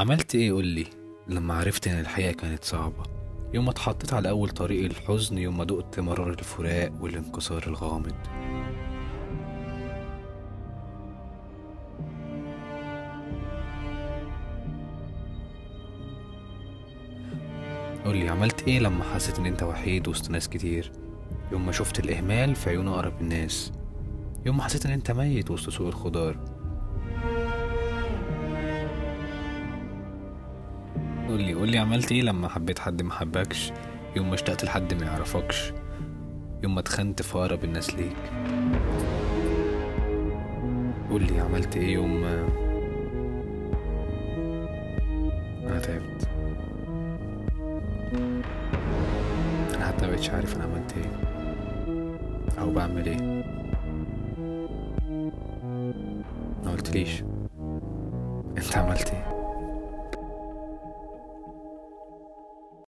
عملت إيه؟ قولي لما عرفت إن الحقيقة كانت صعبة. يوم ما اتحطيت على أول طريق الحزن يوم ما دقت مرار الفراق والانكسار الغامض. قولي عملت إيه لما حسيت إن أنت وحيد وسط ناس كتير؟ يوم ما شفت الإهمال في عيون أقرب الناس. يوم ما حسيت إن أنت ميت وسط سوق الخضار. قولي قولي عملت إيه لما حبيت حد ما حبكش؟ يوم ما اشتقت لحد ما يعرفكش. يوم ما اتخنت في أقرب الناس ليك. قولي عملت إيه يوم ما أنا تعبت. أنا حتى مبقتش عارف أنا عملت إيه أو بعمل إيه. ما قلتليش. أنت عملت إيه؟